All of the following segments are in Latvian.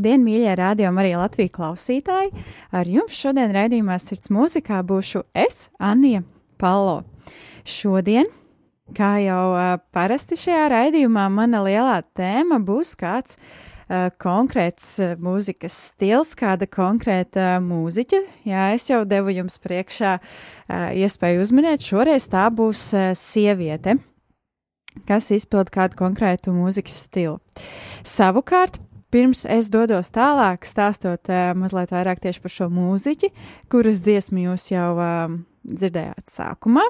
Labdien, mīļie rādījumi, arī Latvijas klausītāji! Ar jums šodien raidījumā Sirds mūzikā būšu es, Anija Palo. Šodien, kā jau parasti šajā raidījumā, mana lielā tēma būs kāds uh, konkrēts mūzikas stils, kāda konkrēta mūziķa. Jā, es jau devu jums priekšā uh, iespēju uzminēt, šoreiz tā būs uh, sieviete, kas izpild kādu konkrētu mūzikas stilu. Savukārt, Pirms es dodos tālāk, stāstot uh, mazliet vairāk tieši par šo mūziķi, kuras dziesmu jūs jau uh, dzirdējāt sākumā.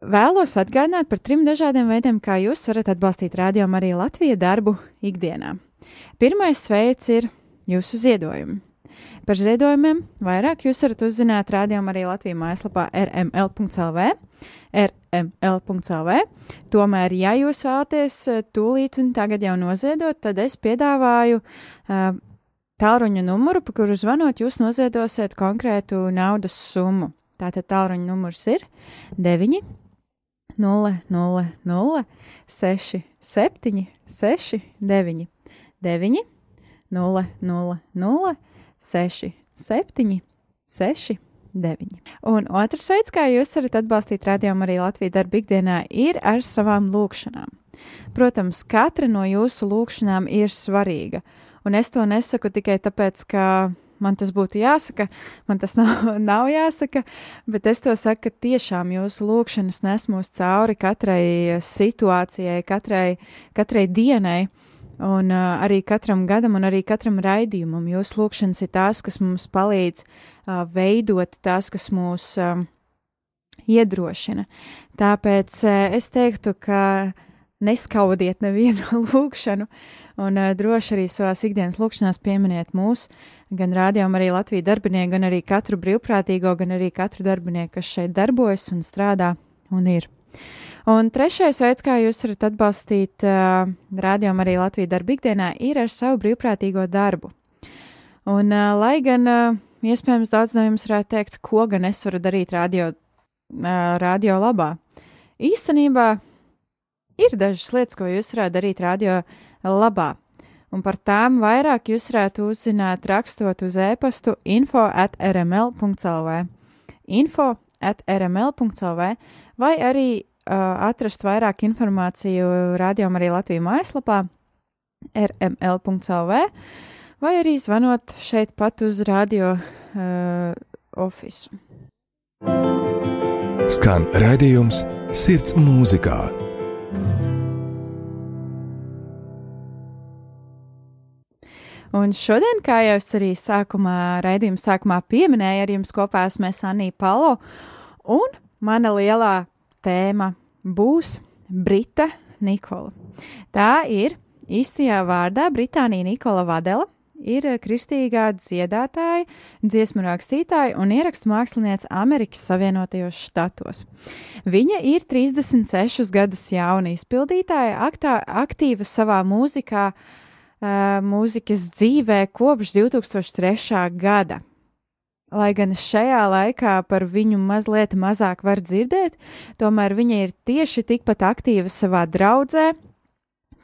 Vēlos atgādināt par trim dažādiem veidiem, kā jūs varat atbalstīt rādījumu arī Latvijas darbu ikdienā. Pirmais veids ir jūsu ziedojumi. Par ziedojumiem vairāk jūs varat uzzināt rādījumu arī Latvijas mājaslapā rml.clv rml.cl. Tomēr, ja jūs vēlaties eh, tūlīt un tagad jau noziedot, tad es piedāvāju uh, tālruņa numuru, pa kuru zvanot, jūs noziedosiet konkrētu naudas summu. Tātad tālruņa numurs ir 9, 0, 0, 0, 6, 7, 6, 9, 9, 0, 0, 0, 6, 7, 6. 9. Un otrs veids, kā jūs varat atbalstīt radiomu arī Latvijas darba ikdienā, ir ar savām lūkšanām. Protams, katra no jūsu lūkšanām ir svarīga, un es to nesaku tikai tāpēc, ka man tas būtu jāsaka, man tas nav, nav jāsaka, bet es to saku, ka tiešām jūsu lūkšanas nes mūs cauri katrai situācijai, katrai, katrai dienai. Un uh, arī katram gadam, un arī katram raidījumam jūsu lūkšanas ir tās, kas mums palīdz uh, veidot, tās, kas mūs uh, iedrošina. Tāpēc uh, es teiktu, ka neskaudiet nevienu lūkšanu, un uh, droši arī savās ikdienas lūkšanās pieminiet mūs, gan rādījām arī Latviju darbinieku, gan arī katru brīvprātīgo, gan arī katru darbinieku, kas šeit darbojas un strādā un ir. Un trešais veids, kā jūs varat atbalstīt uh, rādījumu arī Latvijas darba ikdienā, ir ar savu brīvprātīgo darbu. Un, uh, lai gan uh, iespējams daudz no jums varētu teikt, ko gan es varu darīt radio, uh, radio labā, īstenībā ir dažas lietas, ko jūs varētu darīt radio labā. Un par tām vairāk jūs varētu uzzināt rakstot uz e-pastu info at rml.lv. info at rml.lv vai arī atrast vairāk informāciju rādījumā arī Latvijas mājaslapā rml.lv vai arī zvanot šeit pat uz radio uh, ofisu. Skan raidījums Sirds mūzikā. Un šodien, kā jau es arī sākumā, raidījuma sākumā pieminēju, ar jums kopā esmu Anija Palo, un mana lielā tēma būs Brita Nikola. Tā ir īstajā vārdā Britānija Nikola Vadela. Ir kristīgā dziedātāja, dziesmu rakstītāja un ierakstu māksliniece Amerikas Savienotajos Štatos. Viņa ir 36 gadus jauna izpildītāja, aktā, aktīva savā mūzikā, uh, mūzikas dzīvē kopš 2003. gada. Lai gan šajā laikā par viņu mazliet mazāk var dzirdēt, tomēr viņa ir tieši tikpat aktīva savā draudzē,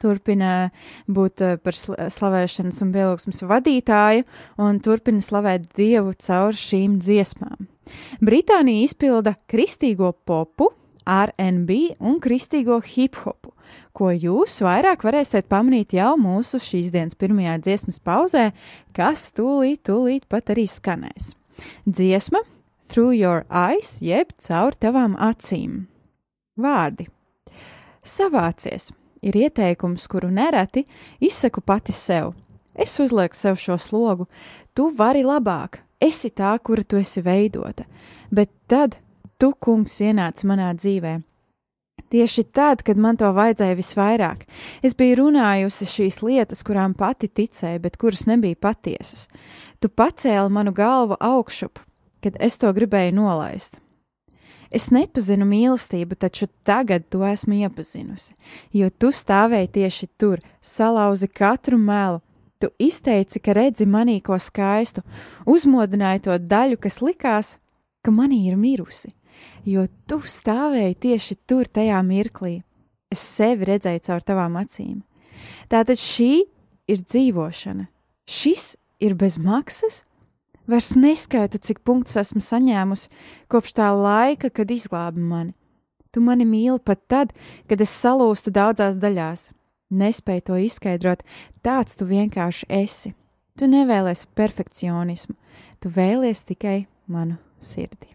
turpina būt eh, par slavēšanas un pielūgsmes vadītāju un turpina slavēt Dievu caur šīm dziesmām. Britānija izpilda kristīgo popu, RB un kristīgo hip hopu, ko jūs vairāk varēsiet pamanīt jau mūsu šīs dienas pirmajā dziesmas pauzē, kas tūlīt, tūlīt pat arī skanēs. Dziesma Through Your Eyes, jeb caur tavām acīm. Vārdi. Savācies ir ieteikums, kuru nereti izsaku pati sev. Es uzlieku sev šo slogu, tu vari labāk, esi tā, kura tu esi veidota, bet tad tu, kungs, ienāc manā dzīvē. Tieši tad, kad man to vajadzēja visvairāk, es biju runājusi šīs lietas, kurām pati ticēju, bet kuras nebija patiesas. Tu pacēli manu galvu augšup, kad es to gribēju nolaist. Es nepazinu mīlestību, taču tagad to esmu iepazinusi, jo tu stāvēji tieši tur, salauzi katru melu, tu izteici, ka redzi manī ko skaistu, uzmodināji to daļu, kas likās, ka manī ir mirusi, jo tu stāvēji tieši tur tajā mirklī. Es sevi redzēju caur tavām acīm. Tātad šī ir dzīvošana, šis ir bez maksas? Vairs neskaitu, cik punktus esmu saņēmusi kopš tā laika, kad izglābi mani. Tu mani mīli pat tad, kad es salūstu daudzās daļās. Nespēju to izskaidrot, tāds tu vienkārši esi. Tu nevēlies perfekcionismu, tu vēlies tikai manu sirdi.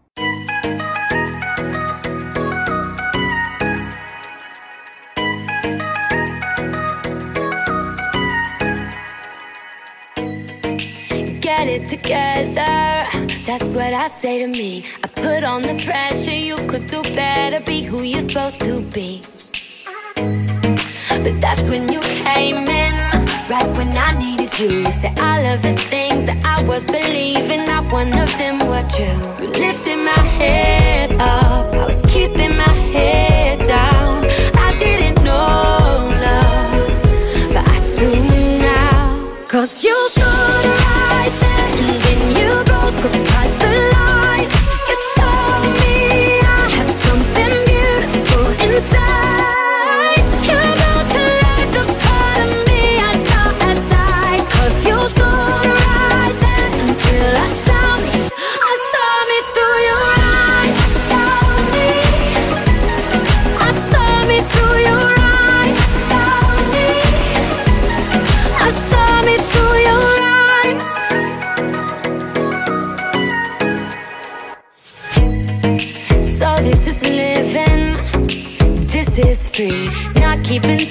It together, that's what I say to me. I put on the pressure, you could do better, be who you're supposed to be. But that's when you came in, right when I needed you. You said all of the things that I was believing, not one of them were true. You lifted my head up, I was keeping my head tree. Not keeping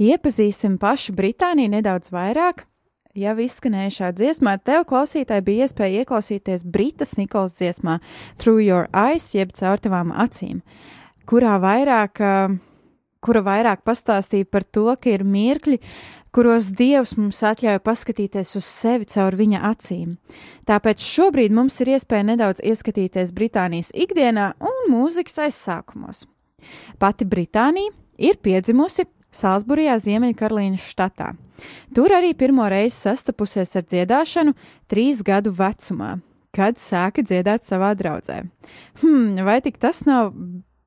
Iepazīsim pašu Britāniju nedaudz vairāk. Jau izskanējušā dziesmā, tev klausītāji bija iespēja ieklausīties Britas Nikolas dziesmā Through Your Eyes, jeb caur tavām acīm, kurā vairāk, kura vairāk pastāstīja par to, ka ir mirkļi, kuros Dievs mums atļauj paskatīties uz sevi caur viņa acīm. Tāpēc šobrīd mums ir iespēja nedaudz ieskatīties Britānijas ikdienā un mūzikas aizsākumos. Pati Britānija ir piedzimusi Salisburijā, Ziemeļkarolīnas štatā. Tur arī pirmo reizi sastapusies ar dziedāšanu trīs gadu vecumā, kad sāka dziedāt savā draudzē. Hmm, vai tik tas nav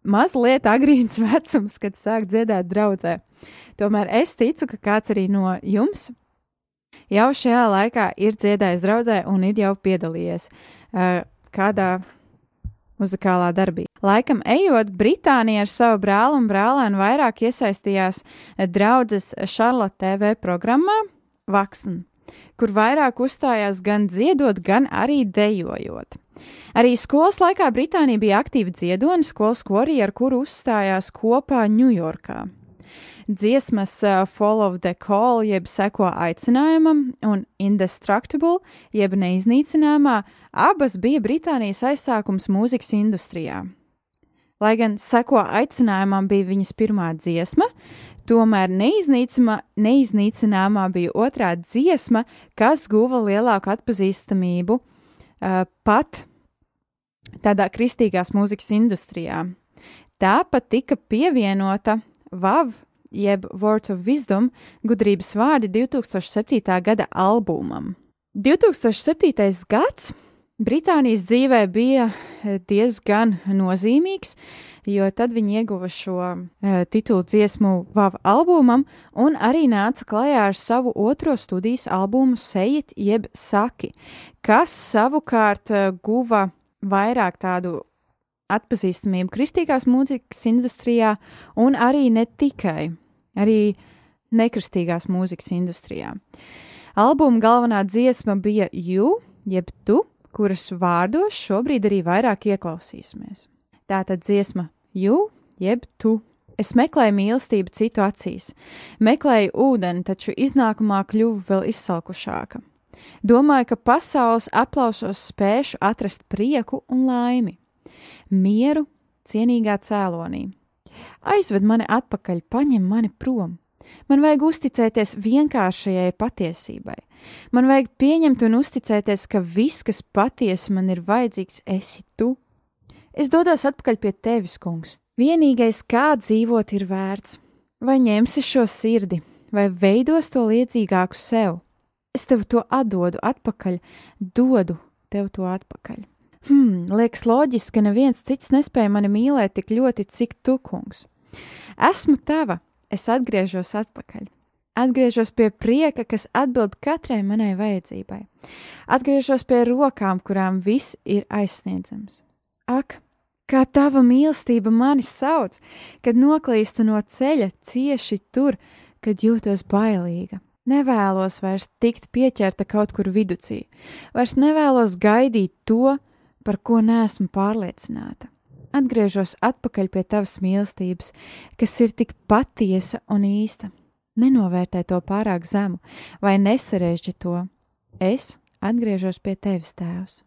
mazliet agrīns vecums, kad sāk dziedāt draudzē? Tomēr es ticu, ka kāds arī no jums jau šajā laikā ir dziedājis draudzē un ir jau piedalījies uh, kādā muzikālā darbībā. Laikam ejot, Britānija ar savu brāli un brālēnu vairāk iesaistījās draudzes Charlotte TV programmā Vaksn, kur vairāk uzstājās gan dziedot, gan arī dejojot. Arī skolas laikā Britānija bija aktīva dziedoņa skolas korī, ar kuru uzstājās kopā Ņujorkā. Dziesmas uh, Follow the Call, jeb seko aicinājumam, un Indestructible, jeb neiznīcināmā, abas bija Britānijas aizsākums mūzikas industrijā. Lai gan seko aicinājumam bija viņas pirmā dziesma, tomēr neiznīcināmā bija otrā dziesma, kas guva lielāku atpazīstamību uh, pat tādā kristīgās mūzikas industrijā. Tāpat tika pievienota VAV, jeb Words of Wisdom, gudrības vārdi 2007. gada albumam. 2007. gads Britānijas dzīvē bija eh, diezgan nozīmīgs, jo tad viņi ieguva šo e, titulu dziesmu VAV albumam un arī nāca klajā ar savu otro studijas albumu Sejit jeb Saki, kas savukārt e, guva vairāk tādu atpazīstamību kristīgās mūzikas industrijā un arī ne tikai, arī nekristīgās mūzikas industrijā. Albuma galvenā dziesma bija You, jeb Tu, kuras vārdos šobrīd arī vairāk ieklausīsimies. Tā tad dziesma You, jeb Tu. Es meklēju mīlestību citu acīs, meklēju ūdeni, taču iznākumā kļuvu vēl izsalkušāka. Domāju, ka pasaules aplausos spēšu atrast prieku un laimi, mieru cienīgā cēlonī. Aizved mani atpakaļ, paņem mani prom. Man vajag uzticēties vienkāršajai patiesībai. Man vajag pieņemt un uzticēties, ka viss, kas patiesi man ir vajadzīgs, esi tu. Es dodos atpakaļ pie tevis, kungs. Vienīgais, kā dzīvot, ir vērts. Vai ņemsi šo sirdi, vai veidos to liedzīgāku sev? Es tev to atdodu atpakaļ, dodu tev to atpakaļ. Hmm, liekas loģiski, ka neviens cits nespēja mani mīlēt tik ļoti, cik tu, kungs. Esmu tava, es atgriežos atpakaļ. Atgriežos pie prieka, kas atbild katrai manai vajadzībai. Atgriežos pie rokām, kurām viss ir aizsniedzams. Ak, kā tava mīlestība mani sauc, kad noklīstu no ceļa cieši tur, kad jūtos bailīga. Nevēlos vairs tikt pieķerta kaut kur vidū, vairs nevēlos gaidīt to, par ko neesmu pārliecināta. Atgriežos atpakaļ pie tavas mīlestības, kas ir tik patiesa un īsta. Nenovērtē to pārāk zemu vai nesarežģi to. Es atgriežos pie tevis, Tēvs.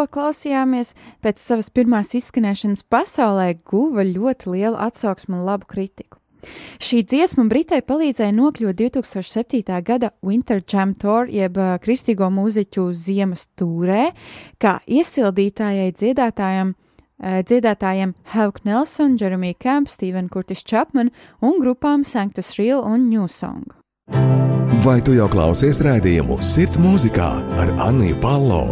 tikko klausījāmies, pēc savas pirmās izskanēšanas pasaulē guva ļoti lielu atsauksmu un labu kritiku. Šī dziesma Britai palīdzēja nokļūt 2007. gada Winter Jam Tour, jeb kristīgo mūziķu ziemas tūrē, kā iesildītājai dziedātājam. Dziedātājiem Hauk Nelson, Jeremija Kemp, Steven Curtis Chapman un grupām Sanctus Real un New Song. Vai tu jau klausies raidījumu Sirds mūzikā ar Anniju Palo?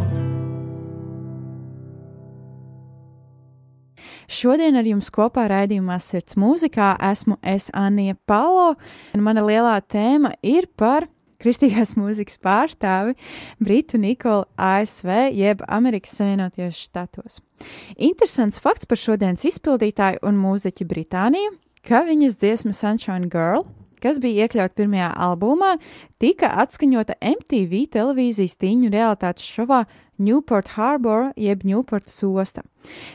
Šodien ar jums kopā raidījumā Sirds mūzikā esmu es Anija Palo, un mana lielā tēma ir par kristīgās mūzikas pārstāvi Britu Nikolu ASV jeb Amerikas Savienotajos štatos. Interesants fakts par šodienas izpildītāju un mūziķi Britāniju, ka viņas dziesma Sunshine Girl kas bija iekļauta pirmajā albumā, tika atskaņota MTV televīzijas tīņu realitātes šovā Newport Harbor jeb Newport Sosta.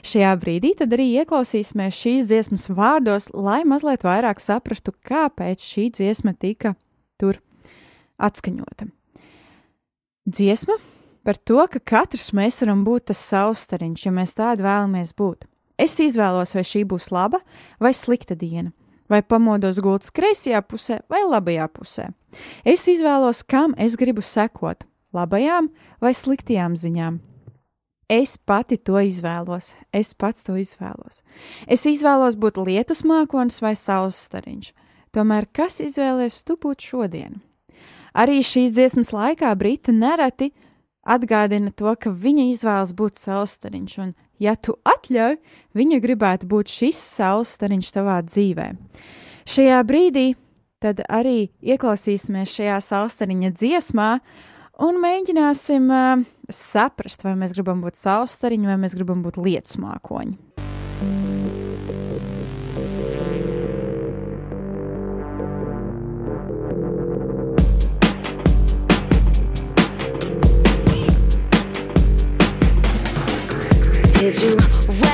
Šajā brīdī tad arī ieklausīsimies šīs dziesmas vārdos, lai mazliet vairāk saprastu, kāpēc šī dziesma tika tur atskaņota. Dziesma par to, ka katrs mēs varam būt tas savstariņš, ja mēs tādi vēlamies būt. Es izvēlos, vai šī būs laba vai slikta diena, vai pamodos gultas kreisajā pusē vai labajā pusē. Es izvēlos, kam es gribu sekot labajām vai sliktajām ziņām. Es pati to izvēlos, es pats to izvēlos. Es izvēlos būt lietus mākonis vai saules stariņš. Tomēr kas izvēlēs tu būt šodien? Arī šīs dziesmas laikā Brita nereti atgādina to, ka viņa izvēlas būt saules stariņš, un, ja tu atļauj, viņa gribētu būt šis saules stariņš tavā dzīvē. Šajā brīdī tad arī ieklausīsimies šajā saules stariņa dziesmā, un mēģināsim uh, saprast, vai mēs gribam būt saustariņi vai mēs gribam būt lietus mākoņi. Did you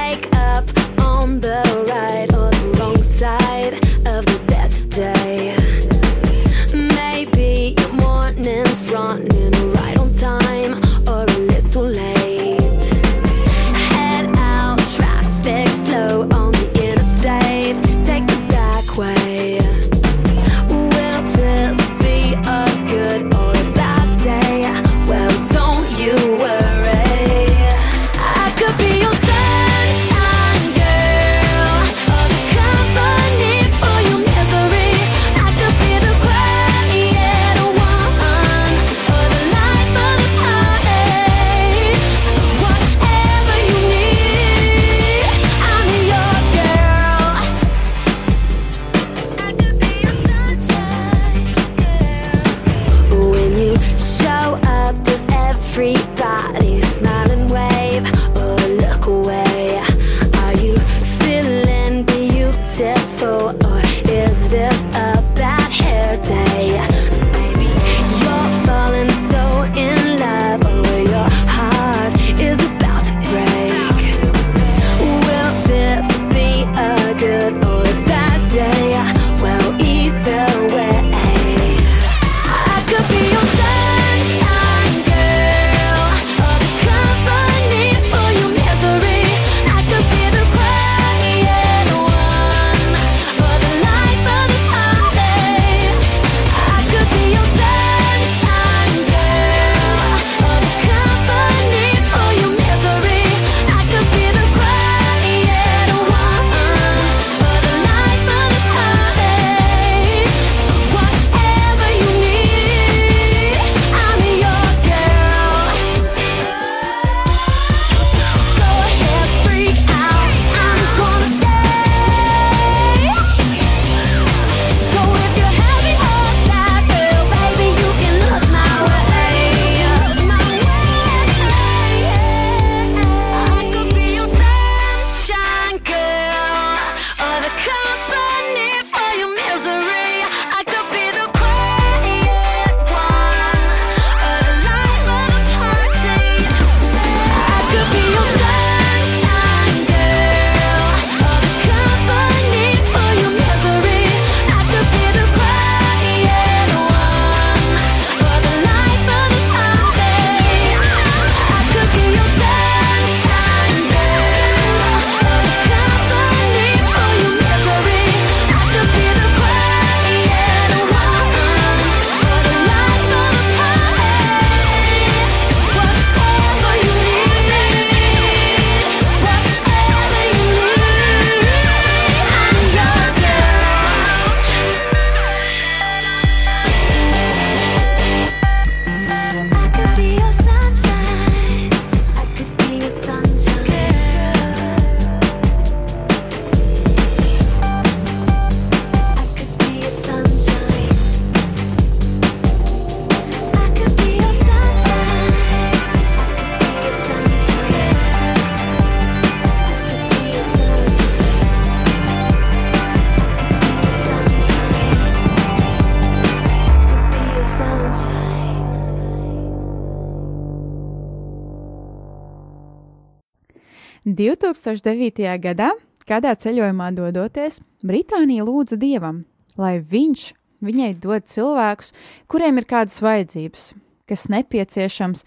2009. gadā, kādā ceļojumā dodoties, Britānija lūdza dievam, lai viņš viņai dod cilvēkus, kuriem ir kādas vajadzības, kas nepieciešams,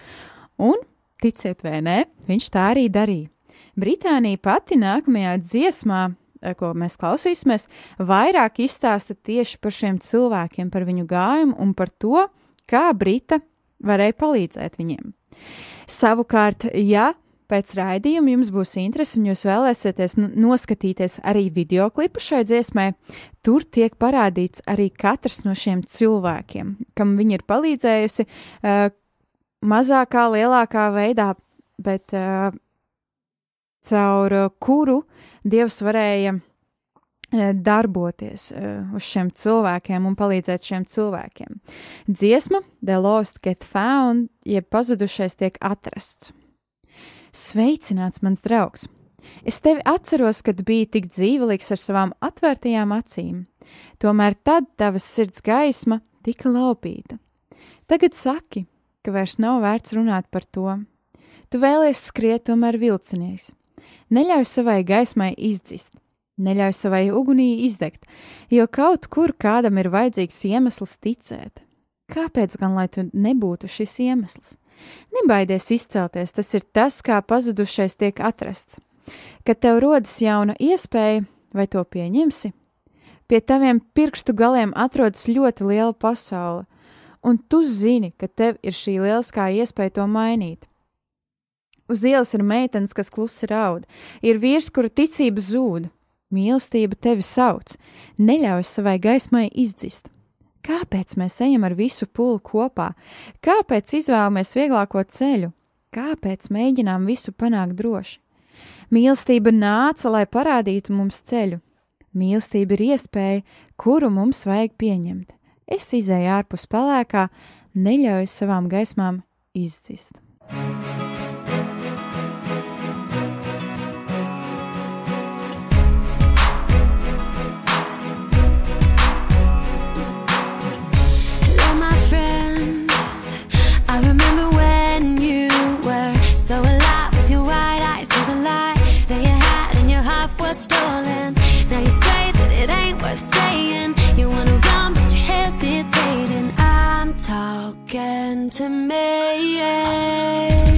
un, ticiet vai nē, viņš tā arī darīja. Britānija pati nākamajā dziesmā, eh, ko mēs klausīsimies, vairāk izstāsta tieši par šiem cilvēkiem, par viņu gājumu un par to, kā Brita varēja palīdzēt viņiem. Savukārt, ja pēc raidījuma jums būs interese un jūs vēlēsieties noskatīties arī video klipu šai dziesmai, tur tiek parādīts arī katrs no šiem cilvēkiem, kam viņa ir palīdzējusi uh, mazākā, lielākā veidā, bet uh, caur uh, kuru Dievs varēja uh, darboties uh, uz šiem cilvēkiem un palīdzēt šiem cilvēkiem. Dziesma The Lost Get Found, jeb pazudušais tiek atrasts. Sveicināts, mans draugs! Es tevi atceros, kad biji tik dzīvelīgs ar savām atvērtajām acīm. Tomēr tad tavas sirds gaisma tika laupīta. Tagad saki, ka vairs nav vērts runāt par to. Tu vēlies skriet tomēr vilcinieks. Neļauj savai gaismai izdzist, neļauj savai ugunī izdegt, jo kaut kur kādam ir vajadzīgs iemesls ticēt. Kāpēc gan lai tu nebūtu šis iemesls? Nebaidies izcelties, tas ir tas, kā pazudušais tiek atrasts. Kad tev rodas jauna iespēja, vai to pieņemsi? Pie taviem pirkstu galiem atrodas ļoti liela pasaule, un tu zini, ka tev ir šī lieliskā iespēja to mainīt. Uz ielas ir meitenes, kas klusi raud, ir vīrs, kura ticība zūd, mīlestība tevi sauc, neļauj savai gaismai izdzist. Kāpēc mēs ejam ar visu pulu kopā? Kāpēc izvēlamies vieglāko ceļu? Kāpēc mēģinām visu panākt droši? Mīlestība nāca, lai parādītu mums ceļu. Mīlestība ir iespēja, kuru mums vajag pieņemt. Es izēju ārpus pelēkā, neļauju savām gaismām izdzist. Stolen. Now you say that it ain't worth staying. You wanna run, but you're hesitating. I'm talking to me. So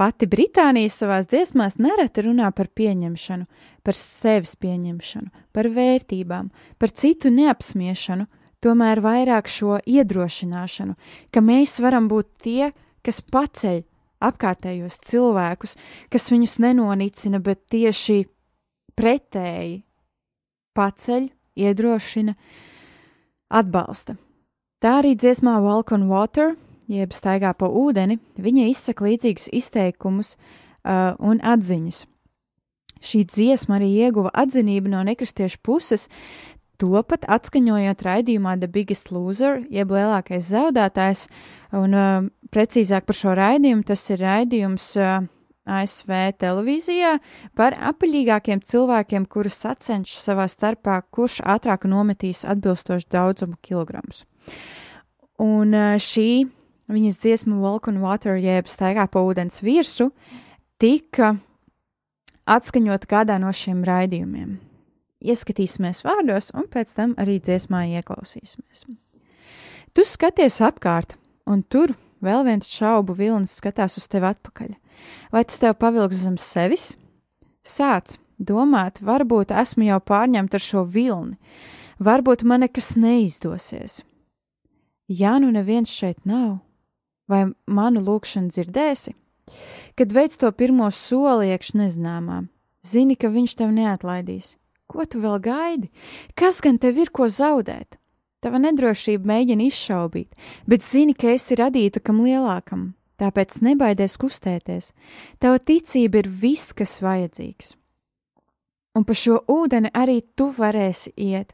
Pati Britānija savās dziesmās nereti runā par pieņemšanu, par sevis pieņemšanu, par vērtībām, par citu neapsmiešanu, tomēr vairāk šo iedrošināšanu, ka mēs varam būt tie, kas paceļ apkārtējos cilvēkus, kas viņus nenonicina, bet tieši pretēji paceļ, iedrošina, atbalsta. Tā arī dziesmā Walk on Water, jeb staigā pa ūdeni, viņa izsaka līdzīgus izteikumus uh, un atziņas. Šī dziesma arī ieguva atzinību no nekristiešu puses, to pat atskaņojot raidījumā The Biggest Loser, jeb lielākais zaudētājs, un uh, precīzāk par šo raidījumu tas ir raidījums uh, ASV televīzijā par apaļīgākiem cilvēkiem, kurus sacenšas savā starpā, kurš ātrāk nometīs atbilstošu daudzumu kilogramus. Un uh, šī viņas dziesma Walk on Water, jeb staigā pa ūdens virsmu, tika atskaņot kādā no šiem raidījumiem. Ieskatīsimies vārdos, un pēc tam arī dziesmā ieklausīsimies. Tu skaties apkārt, un tur vēl viens šaubu vilnis skatās uz tevi atpakaļ. Vai tas tev pavilks zem sevis? Sāc domāt, varbūt esmu jau pārņemta ar šo vilni, varbūt man nekas neizdosies. Ja nu neviens šeit nav, vai manu lūgšanu dzirdēsi? Kad veids to pirmo soli iekš nezināmā, zini, ka viņš tev neatlaidīs. Ko tu vēl gaidi? Kas gan tev ir ko zaudēt? Tava nedrošība mēģina izšaubīt, bet zini, ka esi radīta kam lielākam, tāpēc nebaidies kustēties. Tava ticība ir viss, kas vajadzīgs. Un pa šo ūdeni arī tu varēsi iet.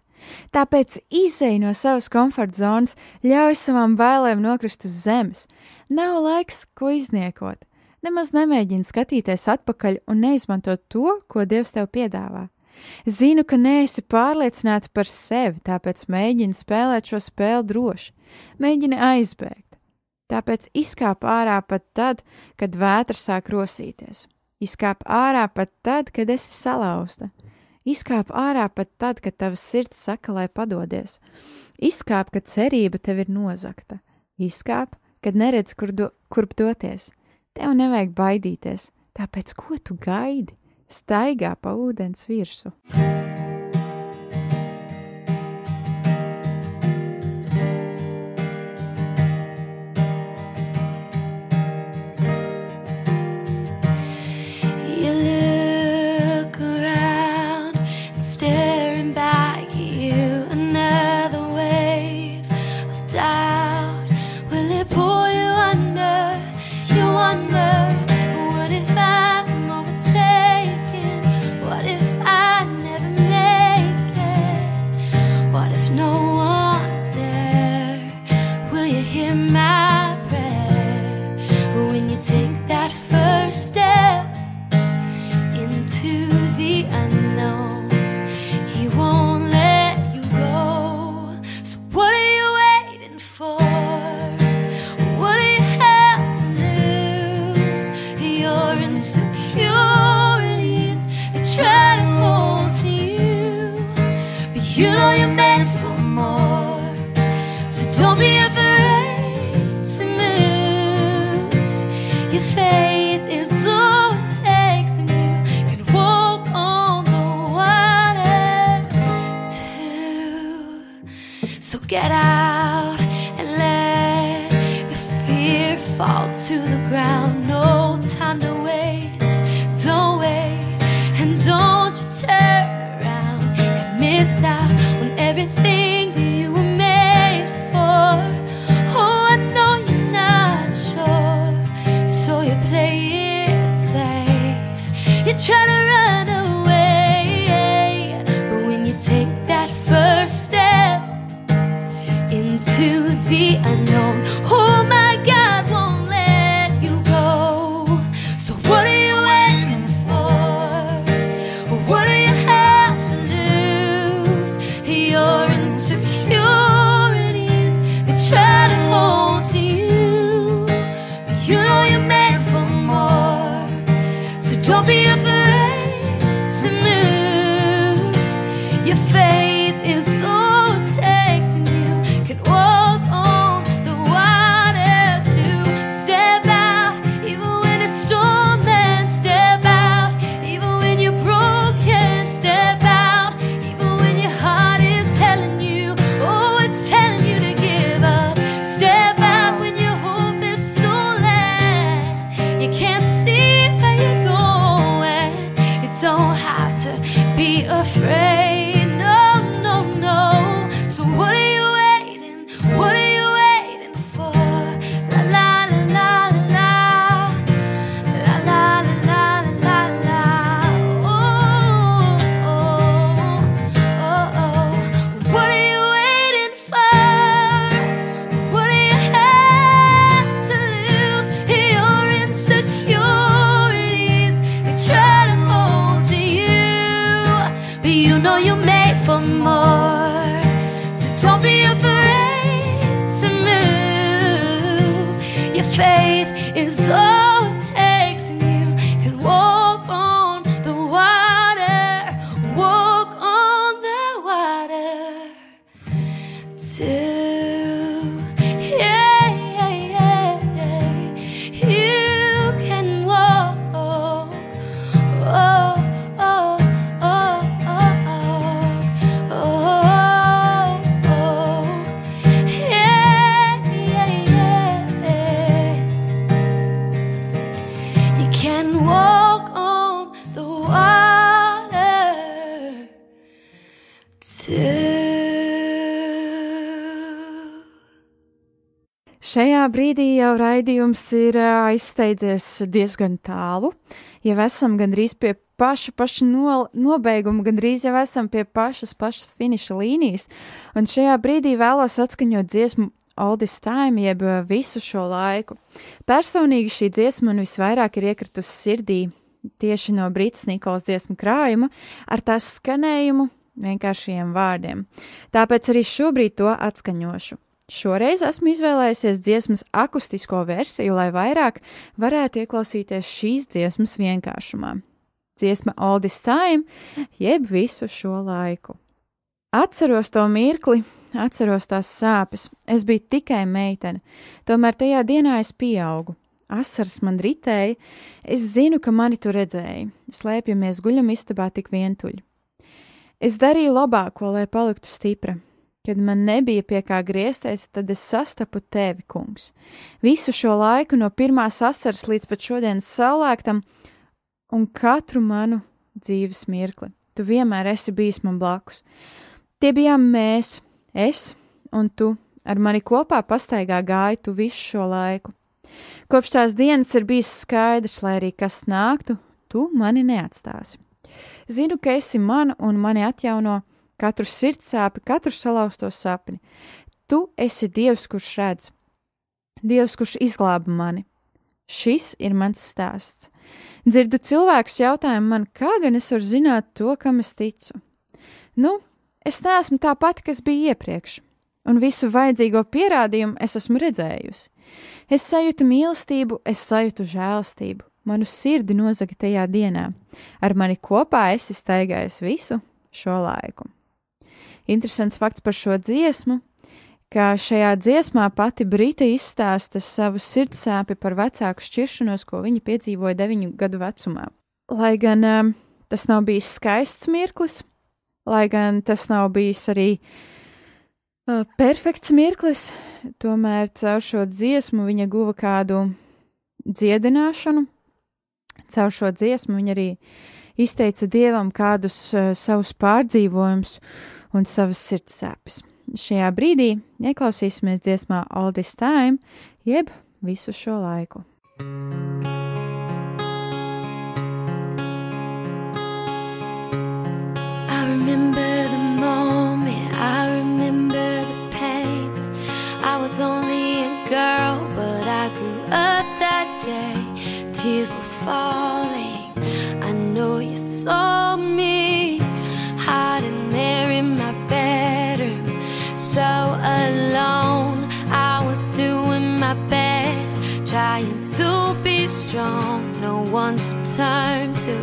Tāpēc izej no savas komforta zonas, ļauj savām bailēm nokrist uz zemes. Nav laiks, ko izniekot. Nemaz nemēģini skatīties atpakaļ un neizmantot to, ko Dievs tev piedāvā. Zinu, ka neesi pārliecināta par sevi, tāpēc mēģini spēlēt šo spēli droši, mēģini aizbēgt. Tāpēc izkāp ārā pat tad, kad vētra sāk rosīties. Izkāp ārā pat tad, kad esi salauzta. Izkāp ārā pat tad, kad tavs sirds saka, lai padodies. Izkāp, kad cerība tev ir nozakta. Izkāp, kad neredz, kur do, kurp doties. Tev nevajag baidīties, tāpēc ko tu gaidi? Staigā pa ūdens virsmu. Into the unknown. till brīdī jau raidījums ir aizsteidzies diezgan tālu. Jau esam gandrīz pie paša, paša no, nobeiguma, gandrīz jau esam pie pašas, pašas finiša līnijas. Un šajā brīdī vēlos atskaņot dziesmu This Time, jeb visu šo laiku. Personīgi šī dziesma man visvairāk ir iekritusi sirdī tieši no Brītas Nikolas dziesmu krājuma ar tās skanējumu vienkāršiem vārdiem. Tāpēc arī šobrīd to atskaņošu. Šoreiz esmu izvēlējusies dziesmas akustisko versiju, lai vairāk varētu ieklausīties šīs dziesmas vienkāršumā. Dziesma This Time, jeb visu šo laiku. Atceros to mirkli, atceros tās sāpes. Es biju tikai meitene, tomēr tajā dienā es pieaugu. Asaras man ritēja, es zinu, ka mani tur redzēja. Slēpjamies guļam istabā tik vientuļi. Es darīju labāko, lai paliktu stipra. Kad man nebija pie kā griezties, tad es sastapu tevi, kungs. Visu šo laiku, no pirmās asaras līdz pat šodienas saulēktam, un katru manu dzīves mirkli. Tu vienmēr esi bijis man blakus. Tie bijām mēs, es un tu. Ar mani kopā pastaigā gāji tu visu šo laiku. Kopš tās dienas ir bijis skaidrs, lai arī kas nāktu, tu mani neatstāsi. Zinu, ka esi mana un mani atjauno katru sirdsāpi, katru salauzto sapni. Tu esi Dievs, kurš redz, Dievs, kurš izglāba mani. Šis ir mans stāsts. Dzirdu cilvēkus jautājumu man, kā gan es varu zināt to, kam es ticu. Nu, es neesmu tā pati, kas bija iepriekš, un visu vajadzīgo pierādījumu es esmu redzējusi. Es sajūtu mīlestību, es sajūtu žēlstību, manu sirdi nozaga tajā dienā. Ar mani kopā esi staigājis visu šo laiku. Interesants fakts par šo dziesmu, ka šajā dziesmā pati Brita izstāsta savu sirdsāpi par vecāku šķiršanos, ko viņa piedzīvoja deviņu gadu vecumā. Lai gan um, tas nav bijis skaists mirklis, lai gan tas nav bijis arī uh, perfekts mirklis, tomēr caur šo dziesmu viņa guva kādu dziedināšanu. Caur šo dziesmu viņa arī izteica dievam kādus uh, savus pārdzīvojumus un savas sirds sāpes. Šajā brīdī ieklausīsimies dziesmā All This Time, jeb visu šo laiku. I remember the moment, I remember the pain. I was only a girl, but I grew up that day. Tears were falling. I know you saw strong, no one to turn to.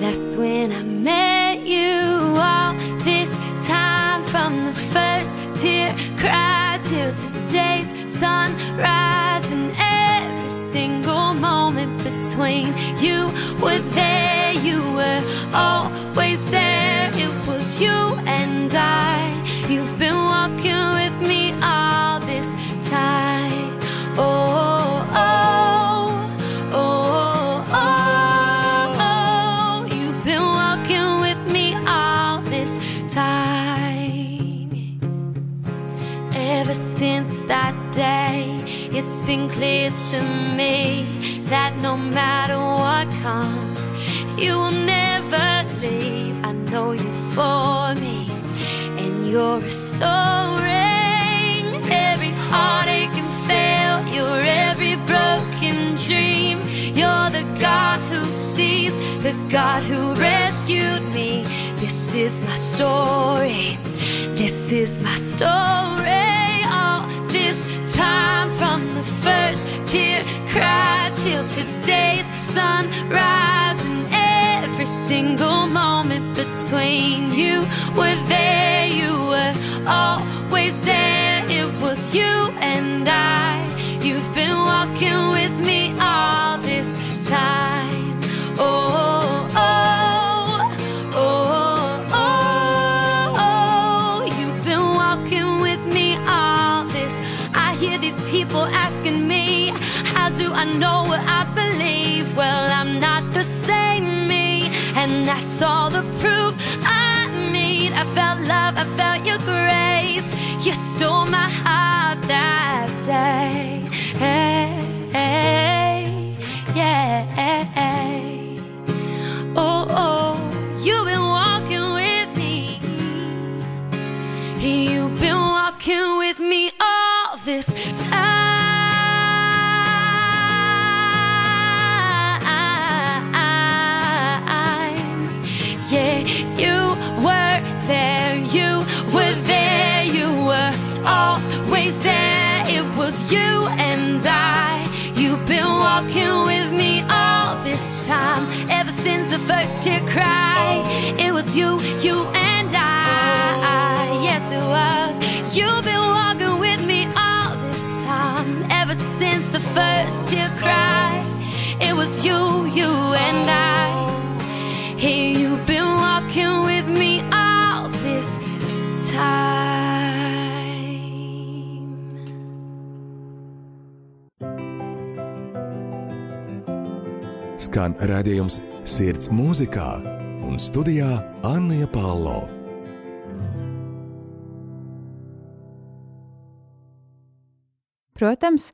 That's when I met you. All this time from the first tear cried till today's sunrise, been clear to me that no matter what comes, you will never leave. I know you for me, and you're restoring every heartache and failure, every broken dream. You're the God who sees, the God who rescued me. This is my story. This is my story. Time from the first tear cried till today's sunrise, and every single moment between you were there. You were always there. It was you and I. You've been walking with me all I know what I believe? Well, I'm not the same me, and that's all the proof I need. I felt love, I felt your grace. You, you and I. Yes, it was. You've been walking with me all this time, ever since the first tear cried. It was you, you and I. Hey, you've been walking with me all this time. Skan redzējums sirds mūzikā un studijā Anna Palo. Protams,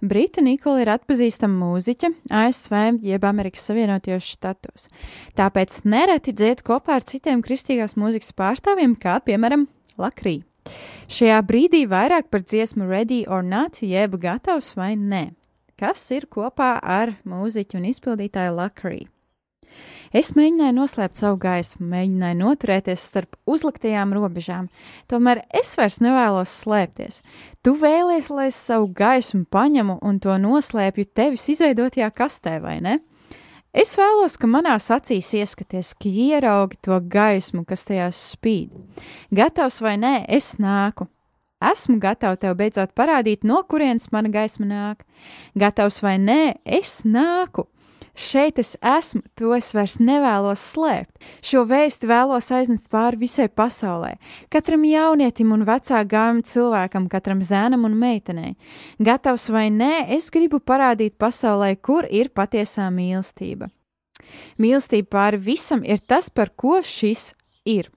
Brita Nikola ir atpazīstama mūziķe ASV jeb Amerikas Savienotajos štatos. Tāpēc nereti dzied kopā ar citiem kristīgās mūzikas pārstāvjiem, kā piemēram Lakrī. Šajā brīdī vairāk par dziesmu Ready or Not, jeb gatavs vai nē, kas ir kopā ar mūziķu un izpildītāju Lakrī. Es mēģināju noslēpt savu gaismu, mēģināju noturēties starp uzliktajām robežām, tomēr es vairs nevēlos slēpties. Tu vēlies, lai es savu gaismu paņemu un to noslēpju tevis izveidotajā kastē, vai ne? Es vēlos, ka manās acīs ieskaties, ka ieraugi to gaismu, kas tajās spīd. Gatavs vai nē, es nāku. Esmu gatava tev beidzot parādīt, no kurienes mana gaisma nāk. Gatavs vai nē, es nāku. Šeit es esmu, to es vairs nevēlos slēpt. Šo vēstu vēlos aiznest pāri visai pasaulē, katram jaunietim un vecā gājuma cilvēkam, katram zēnam un meitenei. Gatavs vai nē, es gribu parādīt pasaulē, kur ir patiesā mīlestība. Mīlestība pāri visam ir tas, par ko šis ir.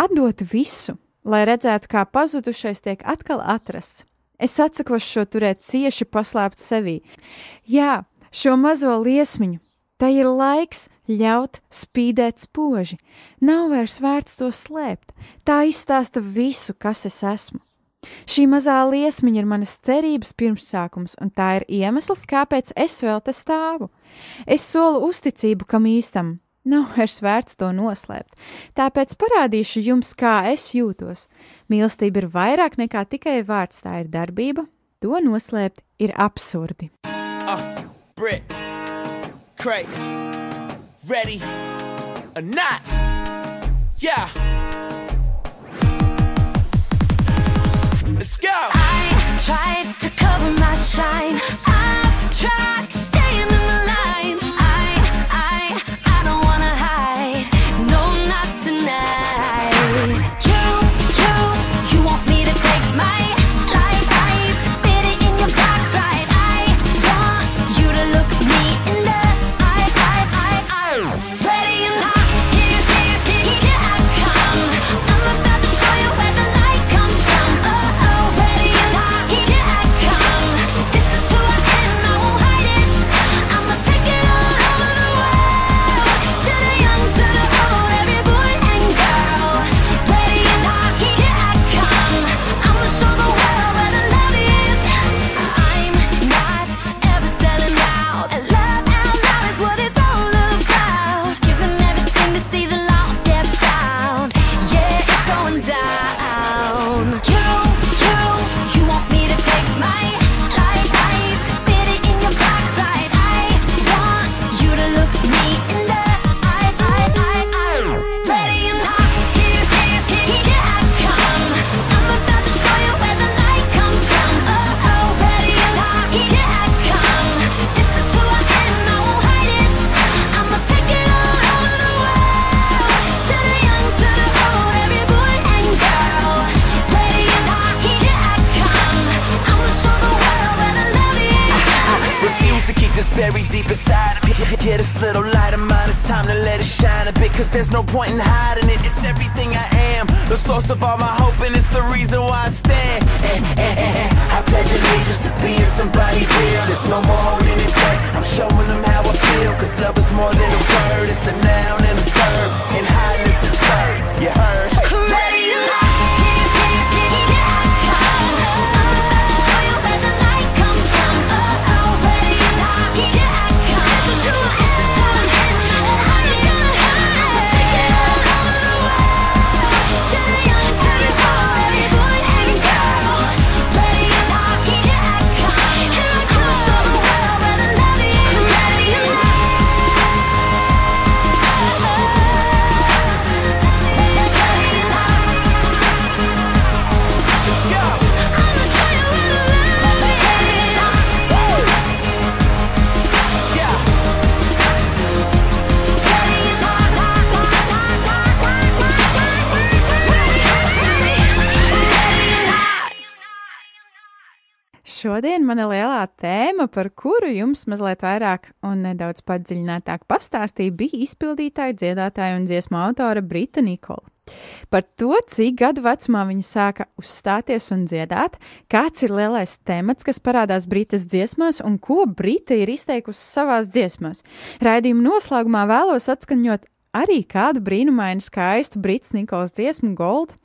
Atdot visu, lai redzētu, kā pazudušais tiek atkal atrasts. Es atsakos šo turēt cieši paslēpt sevī. Jā, šo mazo liesmiņu. Tai ir laiks ļaut spīdēt spoži. Nav vairs vērts to slēpt. Tā izstāsta visu, kas es esmu. Šī mazā liesmiņa ir manas cerības pirmsākums, un tā ir iemesls, kāpēc es vēl te stāvu. Es solu uzticību kam īstam. Nav vairs vērts to noslēpt. Tāpēc parādīšu jums, kā es jūtos. Mīlestība ir vairāk nekā tikai vārds, tā ir darbība. To noslēpt ir absurdi. Brit, Craig, ready or not? Yeah. Let's go. I tried to cover my shine. I tried that's buried deep inside of me. Yeah, this little light of mine, it's time to let it shine a bit. Cause there's no point in hiding it. It's everything I am. The source of all my hope, and it's the reason why I stand. Eh, eh, eh. I pledge allegiance to being somebody real. There's no more holding it back. I'm showing them how I feel. Cause love is more than a word, it's a noun and a verb. And hiding is absurd. You heard? Šodien mana lielā tēma, par kuru jums mazliet vairāk un nedaudz padziļinātāk pastāstīja, bija izpildītāja, dziedātāja un dziesmu autore Brita Nikola. Par to, cik gadu vecumā viņa sāka uzstāties un dziedāt, kāds ir lielais temats, kas parādās Britas dziesmās un ko Brita ir izteikusi savās dziesmās. Raidījuma noslēgumā vēlos atskaņot arī kādu brīnumainu skaistu Brits Nikolas dziesmu Gold,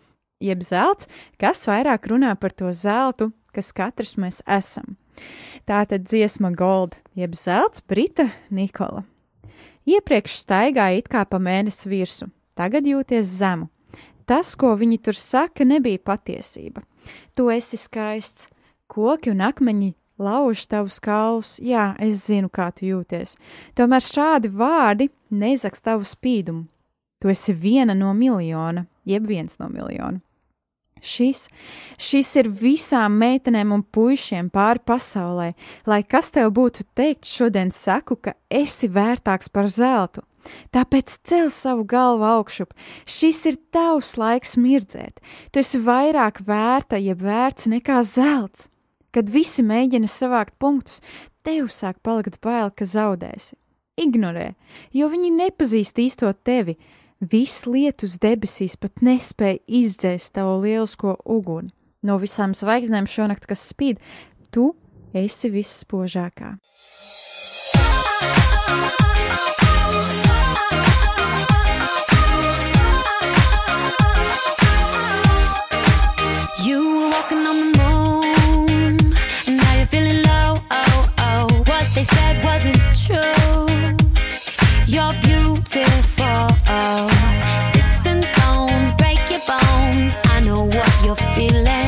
jeb zelts, kas vairāk runā par to zeltu, kas katrs mēs esam. Tā tad dziesma Gold, jeb zelts Brita Nikola. Iepriekš staigāja it kā pa mēnesi virsmu, tagad jūties zemu. Tas, ko viņi tur saka, nebija patiesība. Tu esi skaists, koki un akmeņi lauž tavus kaulus, jā, es zinu, kā tu jūties. Tomēr šādi vārdi nezaks tavu spīdumu. Tu esi viena no miljona, jeb viens no miljona. Šis, šis ir visām meitenēm un puišiem pāri pasaulē, lai kas tev būtu teikt, šodien saku, ka esi vērtāks par zeltu. Tāpēc cel savu galvu augšup. Šis ir tavs laiks mirdzēt. Tu esi vairāk vērta, ja vērts nekā zelts. Kad visi mēģina savākt punktus, tev sāk palikt bail, ka zaudēsi. Ignorē, jo viņi nepazīst īsto tevi. Viss lietus debesīs pat nespēja izdzēst tavu lielisko uguni. No visām zvaigznēm šonakt, kas spīd, tu esi visspožākā. You feeling.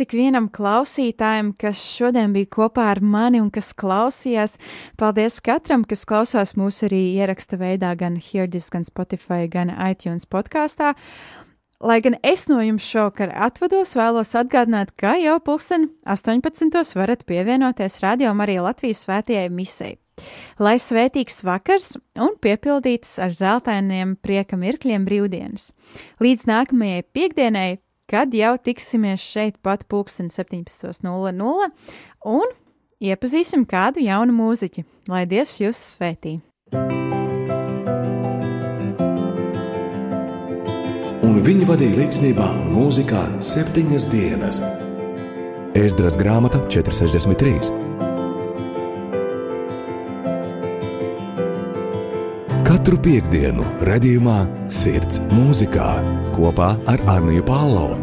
Paldies ikvienam klausītājam, kas šodien bija kopā ar mani un kas klausījās. Paldies katram, kas klausās mūs arī ieraksta veidā gan Hirdis, gan Spotify, gan iTunes podkāstā. Lai gan es no jums šovakar atvados, vēlos atgādināt, ka jau pulksten 18. varat pievienoties Radio Marija Latvijas svētajai misei. Lai svētīgs vakars un piepildītas ar zeltainiem prieka mirkļiem brīvdienas. Līdz nākamajai piekdienai, kad jau tiksimies šeit pat pulksten 17.00 un iepazīsim kādu jaunu mūziķi. Lai Dievs jūs svētī! un viņi vadīja līdzsvarā un mūzikā septiņas dienas. Ēzdras grāmata 463. Katru piekdienu, redzējumā, sirds mūzikā kopā ar Arniju Pālau.